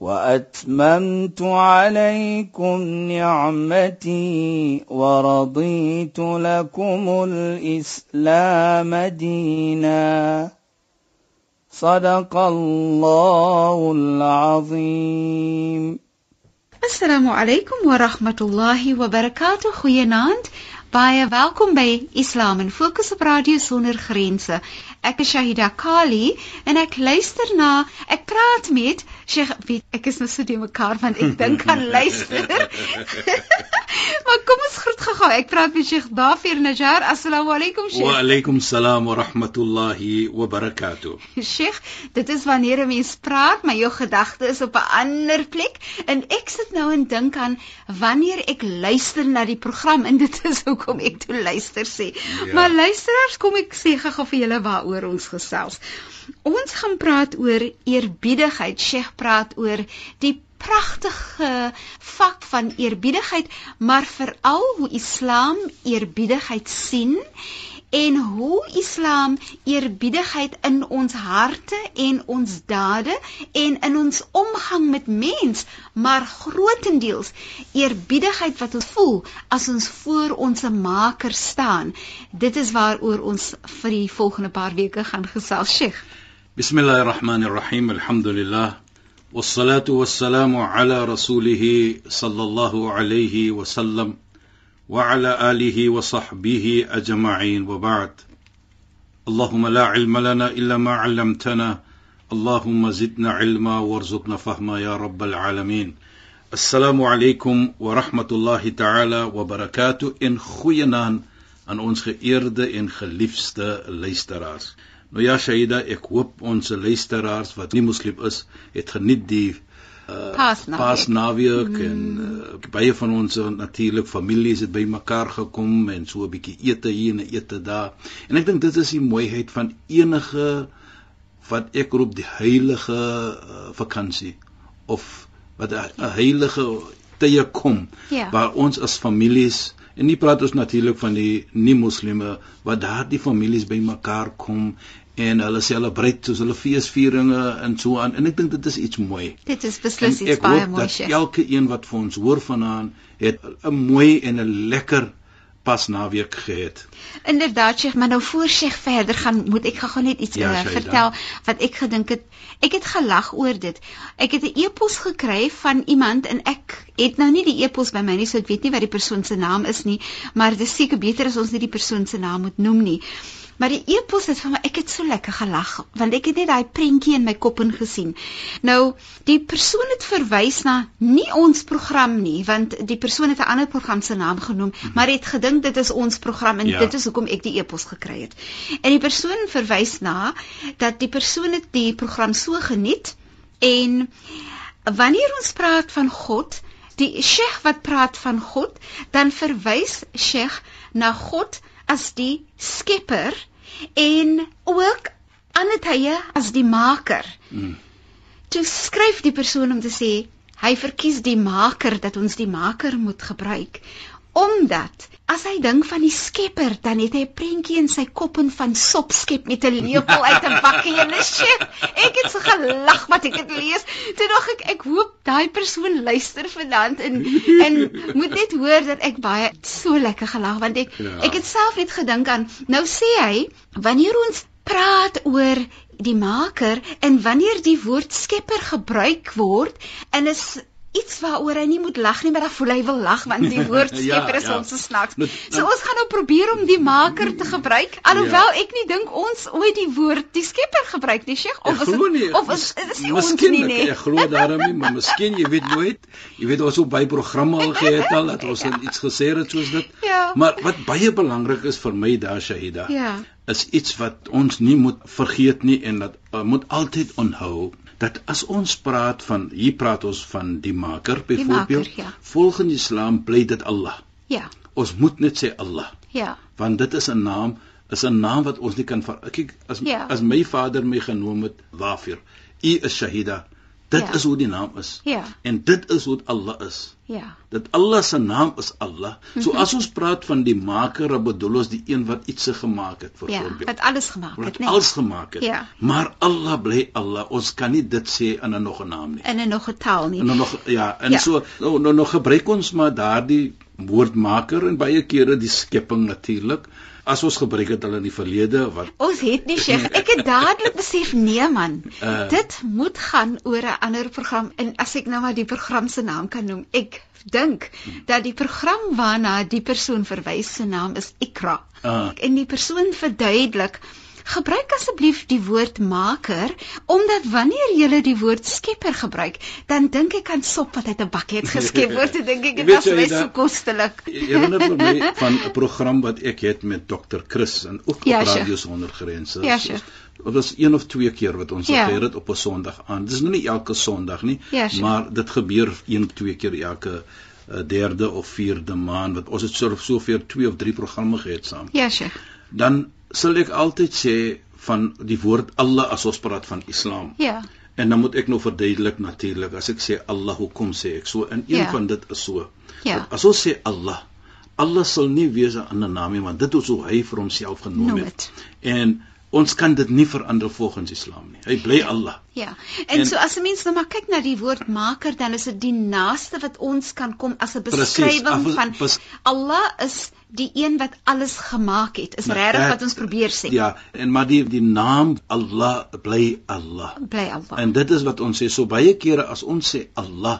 واتممت عليكم نعمتي ورضيت لكم الاسلام دينا صدق الله العظيم Assalamu alaykum wa rahmatullahi wa barakatuh. Goeienaand. Baie welkom by Islam en Fokus op Radio Sonder Grense. Ek is Shahida Kali en ek luister na ek praat met Sheikh wie ek is nou so die mekaar want ek dink aan luister. maar kom ons groet gou-gou. Ek praat met Sheikh Dafir Najjar. Assalamu alaykum Sheikh. Wa alaykum salaam wa rahmatullahi wa barakatuh. Sheikh, dit is wanneer 'n mens praat, maar jou gedagte is op 'n ander plek en ek sit nou en dink aan wanneer ek luister na die program en dit is hoekom ek toe luister sê. Ja. Maar luisteraars, kom ek sê gou-gou vir julle waaroor ons gesels. Ons gaan praat oor eerbiedigheid. Sheikh praat oor die pragtige vak van eerbiedigheid, maar veral hoe Islam eerbiedigheid sien en hoe Islam eerbiedigheid in ons harte en ons dade en in ons omgang met mens, maar grootendeels eerbiedigheid wat ons voel as ons voor ons Maker staan. Dit is waaroor ons vir die volgende paar weke gaan gesels, Sheikh. Bismillahirrahmanirrahim. Alhamdulillah. والصلاة والسلام على رسوله صلى الله عليه وسلم وعلى آله وصحبه أجمعين وبعد. اللهم لا علم لنا إلا ما علمتنا. اللهم زدنا علما وارزقنا فهما يا رب العالمين. السلام عليكم ورحمة الله تعالى وبركاته. in goeienaand aan ons geëerde en geliefde luisteraars. Nou ja Shaida, ek hoop ons luisteraars wat nie moslim is, het geniet die Paasnaweek. Paasnaweek mm. en uh, baie van ons natuurlik families het bymekaar gekom en so 'n bietjie ete hier en ete daar. En ek dink dit is die mooiheid van enige wat ek roep die heilige uh, vakansie of wat 'n heilige tye kom ja. waar ons as families en nie praat ons natuurlik van die nie moslime wat daardie families bymekaar kom en hulle celebrate soos hulle feesvieringe en so aan en ek dink dit is iets mooi. Dit is beslis iets baie mooi. Ek hoop elke een wat vir ons hoor vanaand het 'n mooi en 'n lekker pas naweek gehad. Inderdaad, Sheikh, maar nou voor Sheikh verder gaan, moet ek gou net iets ja, uh, vertel wat ek gedink het. Ek het gelag oor dit. Ek het 'n e-pos gekry van iemand en ek het nou nie die e-pos by my nie, so ek weet nie wat die persoon se naam is nie, maar dit is seker beter as ons nie die persoon se naam moet noem nie. Maar die epos het vir my ek het so lekker gelag want ek het net daai prentjie in my kop ingesien. Nou die persoon het verwys na nie ons program nie want die persoon het 'n ander program se naam genoem, mhm. maar het gedink dit is ons program en ja. dit is hoekom ek die epos gekry het. En die persoon verwys na dat die persoon het die program so geniet en wanneer ons praat van God, die Sheikh wat praat van God, dan verwys Sheikh na God as die skepper en ook ander tye as die maker. Mm. Toe skryf die persoon om te sê hy verkies die maker dat ons die maker moet gebruik omdat as hy dink van die skepper dan het hy 'n prentjie in sy kop en van sop skep met 'n lepel uit 'n bakkie en 'n shit. Ek het so gelag wat ek dit lees. Toe dink ek ek hoop daai persoon luister vanaand en en moet net hoor dat ek baie so lekker gelag want ek ja. ek het self net gedink aan nou sê hy wanneer ons praat oor die maker en wanneer die woord skepper gebruik word en is iets waaroor hy nie moet lag nie, maar dan voel hy wil lag want die woord skepper ja, is ja. ons se snacks. So ons gaan nou probeer om die maker te gebruik, alhoewel ja. ek nie dink ons ooit die woord die skepper gebruik nie, Sheikh, of is het, of is dit is nie ons nie nie. Ek glo daarom nie, maar miskien jy weet nooit. Jy weet ons op by programme al gehad al dat ons ja. iets gesê het soos dit. Ja. Maar wat baie belangrik is vir my daar Shahida. Ja is iets wat ons nie moet vergeet nie en dat uh, moet altyd onthou dat as ons praat van hier praat ons van die maker byvoorbeeld ja. volgens Islam bly dit Allah. Ja. Ons moet net sê Allah. Ja. Want dit is 'n naam, is 'n naam wat ons nie kan kyk as Ja. as my vader my genoem het Wafir. U is Shahida. Dit Ja. is hoe die naam is. Ja. En dit is hoe Allah is. Ja. Dat Allah se naam is Allah. So Mhm. as ons praat van die maker, bedoel ons die een wat iets gemaak het Ja, byvoorbeeld. wat alles gemaak het, nee. alles gemaak het. Ja. Maar Allah bly Allah. Ons kan nie dit sê in 'n nog 'n naam nie. in 'n nog 'n taal nie. En dan nog ja, en Ja. so nou, nou nog gebruik ons maar daardie woordmaker en baie kere die skepping natuurlik. As ons gebruik het hulle in die verlede wat Ons het nie Sheikh, ek het dadelik besef nee man. Uh. dit moet gaan oor 'n ander program en as ek nou maar die program se naam kan noem. Ek dink dat die program waarna die persoon verwys se naam is Ikra. Ah. En die persoon verduidelik Gebruik asseblief die woord maker omdat wanneer jy die woord skepper gebruik, dan dink ek aan sop wat uit 'n bakkie geskep word. Dan dink ek dit is da- so kostelik. Herinner my van 'n program wat ek het met Dr. Chris en ook Ja, op sure. Radio Sonder Grense. Ja, sure. Dit was een of twee keer wat ons Ja. gekeer het op 'n Sondag aan. Dis nou nie elke Sondag nie, Ja, sure. maar dit gebeur een twee keer elke uh, derde of vierde maand wat ons het so soveel twee of drie programme gehad saam. Ja, Sheikh. Dan sal ek altyd sê van die woord Allah as ons praat van Islam. Ja. En dan moet ek nou verduidelik natuurlik as ek sê Allah hoekom sê ek so en een Ja. van dit is so. Ja. Dat As ons sê Allah, Allah sal nie wees 'n ander naam nie want dit is hoe hy vir homself genoem Noem het. En ons kan dit nie verander volgens Islam nie. Hy bly Allah. Ja. En, En- so as 'n mens nou maar kyk na die woord maker, dan is dit die naaste wat ons kan kom as 'n beskrywing af- van bes- Allah is die een wat alles gemaak het. Is regtig wat ons probeer sê. Ja, en maar die die naam Allah bly Allah. Bly Allah. En dit is wat ons sê. So baie kere as ons sê Allah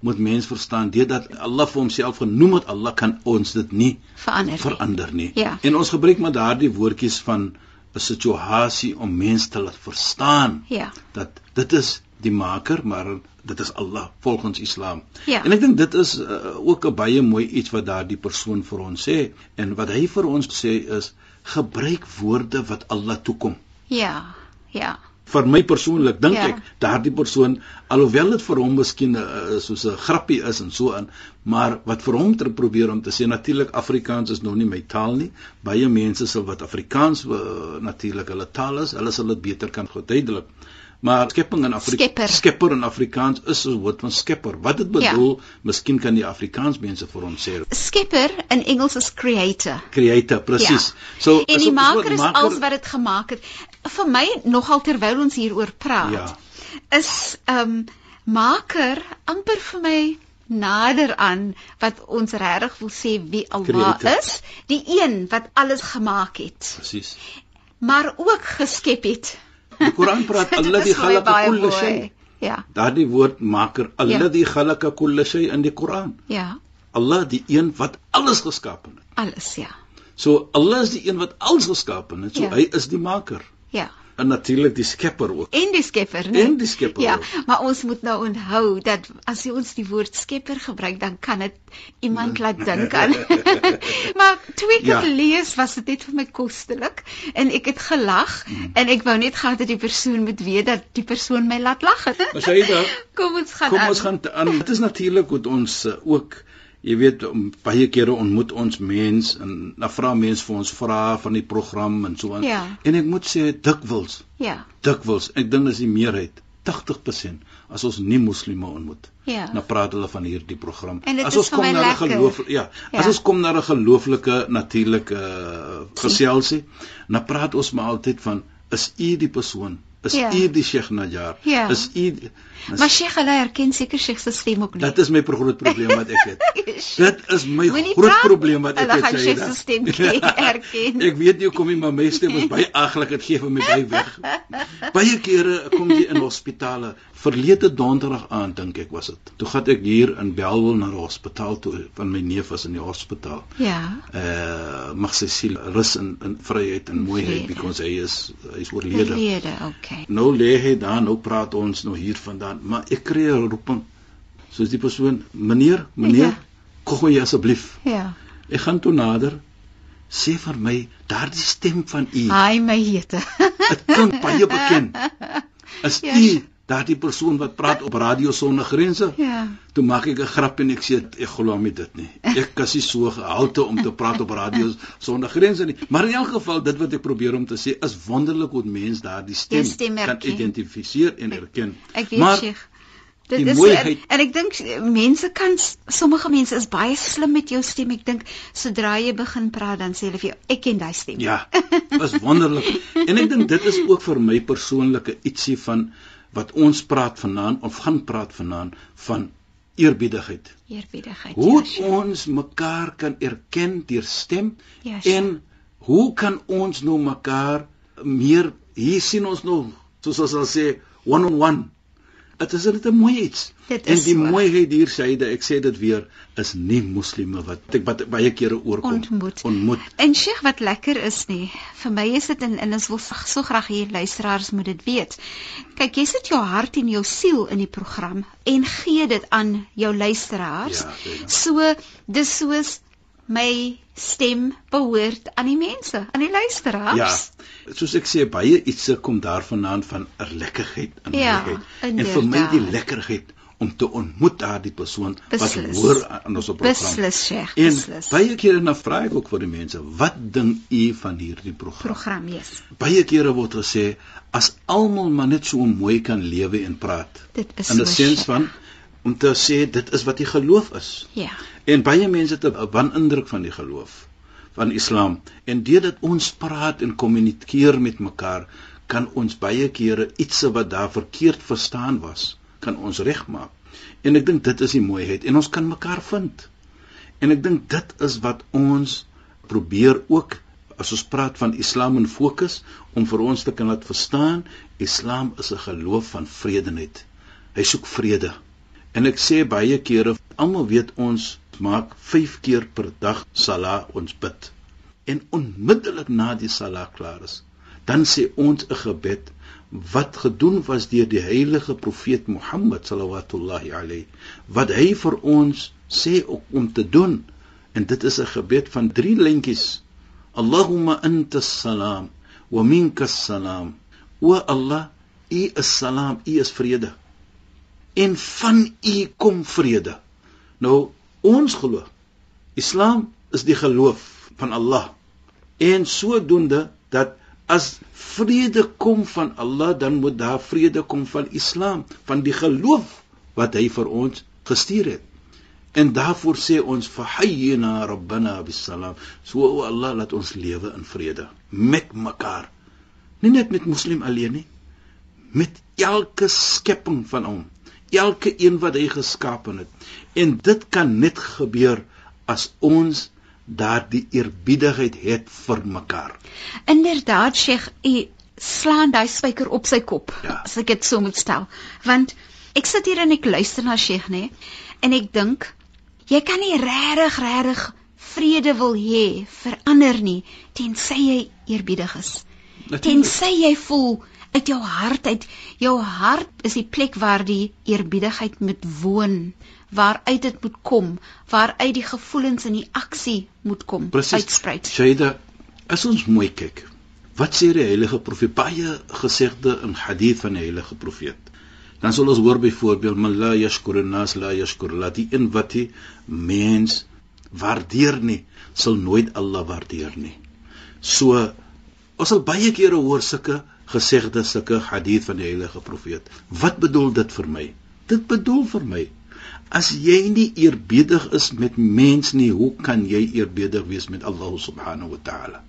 moet mens verstaan deurdat Allah vir homself genoem het Allah kan ons dit nie verander. nie. verander nie. Ja. En ons gebruik maar daardie woordjies van 'n situasie om mense te laat verstaan Ja. dat dit is die maker, maar dit is Allah volgens Islam. Ja. En ek dink dit is uh, ook 'n baie mooi iets wat daardie persoon vir ons sê en wat hy vir ons sê is gebruik woorde wat Allah toekom. Ja. Ja. Vir my persoonlik dink Ja. ek daardie persoon alhoewel dit vir hom miskien uh, soos 'n grappie is en so aan, maar wat vir hom te probeer om te sê natuurlik Afrikaans is nog nie my taal nie. Baie mense sal wat Afrikaans uh, natuurlik hulle taal is, hulle sal dit beter kan verduidelik. Maar skepping in Afrikaans Skepper. skepper in Afrikaans is 'n woord van skepper. Wat dit bedoel, ja. miskien kan die Afrikaans mense vir ons sê. Skepper in Engels is creator. Creator, presies. Ja. So En is die maker is maker- als wat dit gemaak het. Vir my nogal terwyl ons hieroor praat, Ja. is ehm um, maker amper vir my nader aan wat ons regtig wil sê wie Allah is, die een wat alles gemaak het, Presies. maar ook geskep het. Die Koran praat alladhi vir my khalaqa kulla mooi. shay. Ja, Daardie woord maker, alladhi khalaqa kulla shay in die Koran. ja, Allah die een wat alles geskaap het. alles ja. So Allah is die een wat alles geskaap het. So Ja. hy is die maker. Ja. En natuurlik die skepper ook. En die skepper, nee. En die skepper Ja, ook. maar ons moet nou onthou dat as jy ons die woord skepper gebruik, dan kan dit iemand laat dink aan. maar toe ek dit Ja. lees, was dit net vir my kostelik en ek het gelag Hmm. en ek wou net gehad dat die persoon moet weet dat die persoon my laat lag het. Maar sê jy Kom ons gaan Kom aan. ons gaan aan. Dit is natuurlik wat ons uh, ook jy weet baie kere ontmoet ons mens en dan vra mense vir ons vra van die program en so aan. Ja. En ek moet sê dikwels, Ja. dikwels, ek dink dis die meerheid, 80% as ons nie moslime ontmoet. Ja. Dan praat hulle van hierdie program. As ons kom na 'n geloof ja, as Ja. ons kom na 'n gelooflike natuurlike uh, geselsie, dan praat ons maar altyd van is u die persoon? Is Ja. u die Sheikh Najjar? Ja. Is u Maar Sheikh, hulle herken seker Sheikh se stem ook nie. Dit is my groot probleem wat ek het. Dit is my groot praat, probleem wat ek hulle het. gaan Shaida. Sheikh se stem ken- herken. ek weet nie hoekom nie, maar my stem is baie aglik. Dit gee vir my baie weg. Baie kere kom jy in hospitale. Verlede donderdag aan dink ek was dit. Toe gaan ek hier in Belwel na die hospitaal toe van my neef was in die hospitaal. Ja. Uh mag sy siel rus in in vryheid en mooiheid Vrede. because hy is hy is oorlede. Verlede, okay. Nou lê hy daar, nou praat ons nou hier vandaan, maar ek kry 'n roeping. Soos die persoon, meneer, meneer, Ja. kom jy asseblief. Ja. Ek gaan toe nader. Sê vir my, daardie stem van u, Haai my hete. dit klink baie bekend. Is Ja, u daardie persoon wat praat op radio sonder grense. Ja. Toe maak ek 'n grap en ek sê ek glo hom dit nie. Ek kan nie so gehalte om te praat op radio sonder grense nie. Maar in elk geval dit wat ek probeer om te sê is wonderlik hoe mense daardie stem, stem kan identifiseer en erken. Ek weet maar, Sheikh. Dit is en, en ek dink mense kan sommige mense is baie slim met jou stem. Ek dink sodra jy begin praat dan sê hulle vir jou ek ken daai stem. Ja. Is wonderlik. en ek dink dit is ook vir my persoonlike ietsie van wat ons praat vanaand of gaan praat vanaand van eerbiedigheid. Eerbiedigheid. Hoe ja, ons mekaar kan erken deur stem ja, en hoe kan ons nou mekaar meer hier sien ons nou soos ons sal sê one on one Dit is net 'n mooi iets. En die waar. mooiheid hier syde, ek sê dit weer, is nie moslime wat ek wat baie kere oorkom ontmoet. ontmoet. En Sheikh wat lekker is nie. Vir my is dit en en ons wil so graag hier luisteraars moet dit weet. Kyk, jy sit jou hart en jou siel in die program en gee dit aan jou luisteraars. Ja, ja. So dis soos my stem behoort aan die mense, aan die luisteraars. Ja. Soos ek sê, baie ietsie kom daarvandaan van 'n lekkerheid in ja, En vir my die lekkerheid om te ontmoet daardie persoon beslis, wat hoor aan ons program. Beslis, Sheikh. En beslis. baie kere na vra ek ook vir die mense, wat dink u van hierdie program? Program, yes. Baie kere word gesê as almal maar net so mooi kan lewe en praat. Dit is in 'n sens van om te sê dit is wat die geloof is. Ja. En baie mense het 'n wanindruk van die geloof van Islam en deurdat ons praat en kommunikeer met mekaar kan ons baie kere iets wat daar verkeerd verstaan was kan ons regmaak. En ek dink dit is die mooiheid en ons kan mekaar vind. En ek dink dit is wat ons probeer ook as ons praat van Islam in fokus om vir ons te kan laat verstaan Islam is 'n geloof van vredeheid. Hy soek vrede. En ek sê baie kere almal weet ons maak 5 keer per dag sala ons bid. En onmiddellik na die sala klaar is, dan sê ons 'n gebed wat gedoen was deur die heilige profeet Mohammed sallallahu alayhi wat hy vir ons sê om te doen. En dit is 'n gebed van 3 lentjies Allahumma anta salam wa minka salam. Wa Allah u is salam u is vrede en van u kom vrede nou ons glo. Islam is die geloof van Allah. En sodoende dat as vrede kom van Allah, dan moet daar vrede kom van Islam, van die geloof wat hy vir ons gestuur het. En daarvoor sê ons fahayyina rabbana bisalam. So o Allah laat ons lewe in vrede met mekaar. Nie net met moslim alleen nie, met elke skepping van hom elke een wat hy geskaap het. En dit kan net gebeur as ons daardie eerbiedigheid het vir mekaar. Inderdaad, Sheikh, u slaan daai spyker op sy kop. Ja. As ek dit so moet stel. Want ek sit hier en ek luister na Sheikh, nê? En ek dink jy kan nie regtig regtig vrede wil hê vir ander nie tensy jy eerbiedig is. Tensy jy voel uit jou hart uit jou hart is die plek waar die eerbiedigheid moet woon waaruit dit moet kom waaruit die gevoelens en die aksie moet kom Precies. uitsprei Shaida as ons mooi kyk wat sê die heilige profeet? Baie gesegde in hadith van die heilige profeet. Dan sal ons hoor byvoorbeeld man la yashkur nas la yashkur la die in wat die mens waardeer nie sal nooit Allah waardeer nie. So ons sal baie kere hoor sulke gesegde sulke hadith van die heilige profeet. Wat bedoel dit vir my? Dit bedoel vir my as jy nie eerbiedig is met mens nie, hoe kan jy eerbiedig wees met Allah subhanahu wa ta'ala?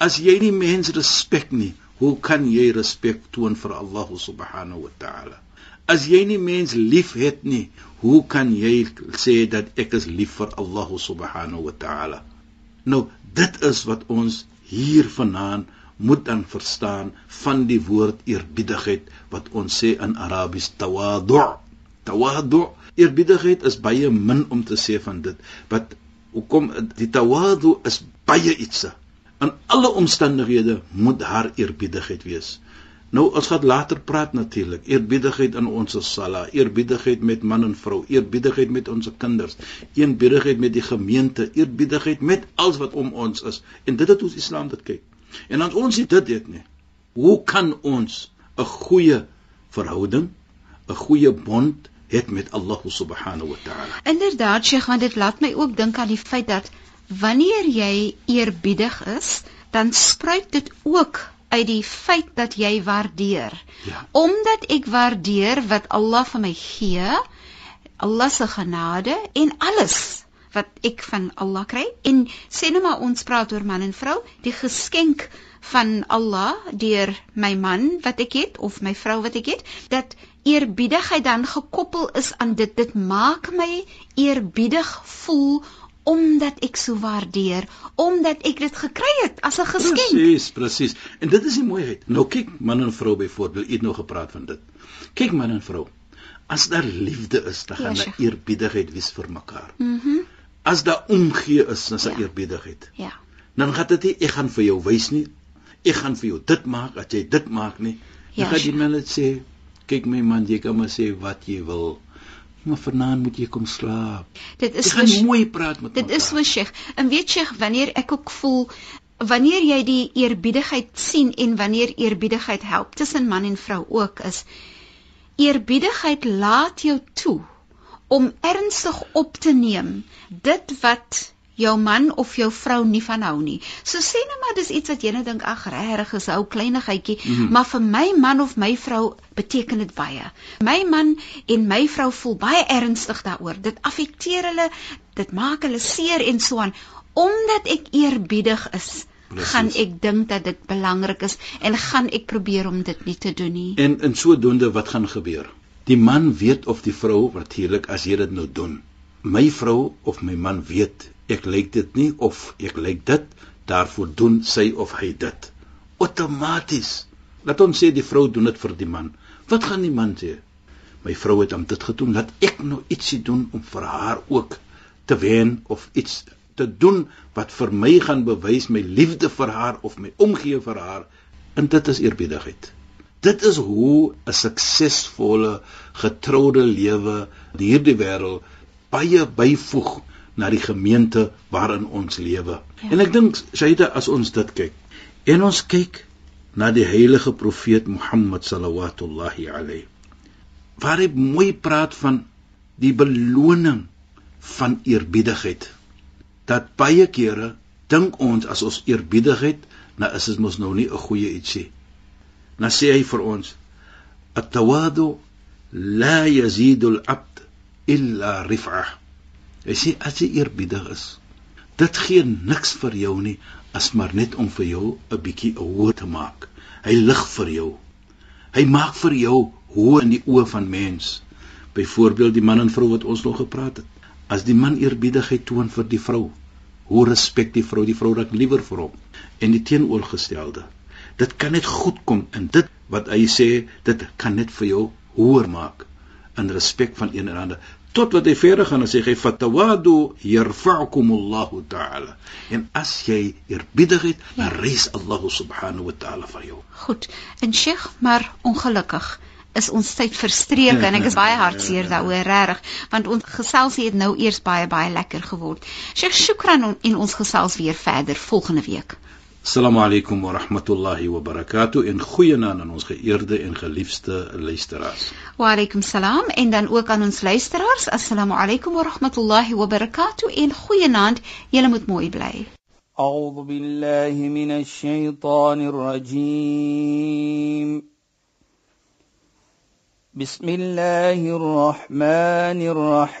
As jy nie mens respek nie, hoe kan jy respek toon vir Allah subhanahu wa ta'ala? As jy nie mens lief het nie, hoe kan jy sê dat ek is lief vir Allah subhanahu wa ta'ala? Nou, dit is wat ons hier vanaand moet dan verstaan van die woord eerbiedigheid wat ons sê in Arabies tawadu. Tawadu, eerbiedigheid is baie min om te sê van dit. Wat hoekom die tawadu is baie iets. In alle omstandighede moet haar eerbiedigheid wees. Nou ons gaan later praat natuurlik. Eerbiedigheid in ons sala, eerbiedigheid met man en vrou, eerbiedigheid met ons kinders, eerbiedigheid met die gemeente, eerbiedigheid met alles wat om ons is. En dit het ons Islam dit kyk. En as ons dit weet nie, hoe kan ons 'n goeie verhouding 'n goeie bond het met Allah subhanahu wa ta'ala. Inderdaad, Sheikh, want dit laat my ook dink aan die feit dat wanneer jy eerbiedig is, dan spruit dit ook uit die feit dat jy waardeer. Ja. Omdat ek waardeer wat Allah vir my gee, Allah se genade en alles wat ek van Allah kry. En sê net maar ons praat oor man en vrou, die geskenk van Allah deur my man wat ek het of my vrou wat ek het, dat eerbiedigheid dan gekoppel is aan dit. Dit maak my eerbiedig voel omdat ek so waardeer omdat ek dit gekry het as 'n geskenk. Presies presies en dit is die mooiheid. Nou kyk man en vrou byvoorbeeld jy het nou gepraat van dit. Kyk man en vrou. As daar liefde is dan gaan daar eerbiedigheid wees vir mekaar. Mhm. mm as daar omgee is is daar ja. eerbiedigheid ja dan gaan dit nie ek gaan vir jou wys nie ek gaan vir jou dit maak as jy dit maak nie dan ja, gaan die mense sê kyk my man, jy kan maar sê wat jy wil. Maar vanaand moet jy kom slaap. Dit is so mooi praat met Dit mekaar. is so Sheikh. En weet Sheikh, wanneer ek ook voel wanneer jy die eerbiedigheid sien en wanneer eerbiedigheid help tussen man en vrou ook is eerbiedigheid laat jou toe om ernstig op te neem dit wat jou man of jou vrou nie van hou nie. So sê net maar dis iets wat jy net dink ag regtig is ou kleinigheidjie, mm -hmm. maar vir my man of my vrou beteken dit baie. My man en my vrou voel baie ernstig daaroor. Dit affekteer hulle, dit maak hulle seer en so aan omdat ek eerbiedig is. Precies. gaan ek dink dat dit belangrik is en gaan ek probeer om dit nie te doen nie. En in sodoende wat gaan gebeur? Die man weet of die vrou natuurlik as jy dit nou doen. My vrou of my man weet ek lyk dit nie of ek lyk dit daarvoor doen sy of hy dit. Outomaties laat ons sê die vrou doen dit vir die man. Wat gaan die man sê? My vrou het hom dit gedoen laat ek nou ietsie doen om vir haar ook te wen of iets te doen wat vir my gaan bewys my liefde vir haar of my omgee vir haar. En dit is eerbiedigheid dit is hoe 'n suksesvolle getroude lewe hierdie wêreld baie byvoeg na die gemeente waarin ons lewe. Ja. En ek dink Shaida as ons dit kyk en ons kyk na die heilige profeet Mohammed sallallahu alayhi waar hy mooi praat van die beloning van eerbiedigheid. Dat baie kere dink ons as ons eerbiedigheid, nou is dit mos nou nie 'n goeie ietsie. Nou sê hy vir ons: "At-tawadu la yazidu al-'abd illa rif'ah." Hy sê as jy eerbiedig is, dit gee niks vir jou nie as maar net om vir jou 'n bietjie hoër te maak. Hy lig vir jou. Hy maak vir jou hoë in die oë van mens. Byvoorbeeld die man en vrou wat ons nog gepraat het. As die man eerbiedigheid toon vir die vrou, hoe respek die vrou die vrou raak liewer vir hom en die teenoorgestelde. Dit kan net goed kom in dit wat hy sê, dit kan net vir jou hoër maak in respek van een en ander. Tot wat hy verder gaan en sê hy fatawadu yarfa'kumullahu ta'ala. En as jy eerbiedig het ja. dan reis Allah subhanahu wa ta'ala vir jou. Goed. En Sheikh maar ongelukkig is ons tyd verstreek en ek is baie hartseer daaroor regtig want ons geselsie het nou eers baie baie lekker geword. Sheikh shukran en ons gesels weer verder volgende week Assalamu alaykum wa rahmatullahi wa barakatuh en goeienaand aan ons geëerde en geliefde luisteraars. Wa alaykum salaam en dan ook aan ons luisteraars. Assalamu alaykum wa rahmatullahi wa barakatuh en goeienaand. Julle moet mooi bly. A'udhu billahi minash shaitaanir rajiim. Bismillahir rahmanir rahiim.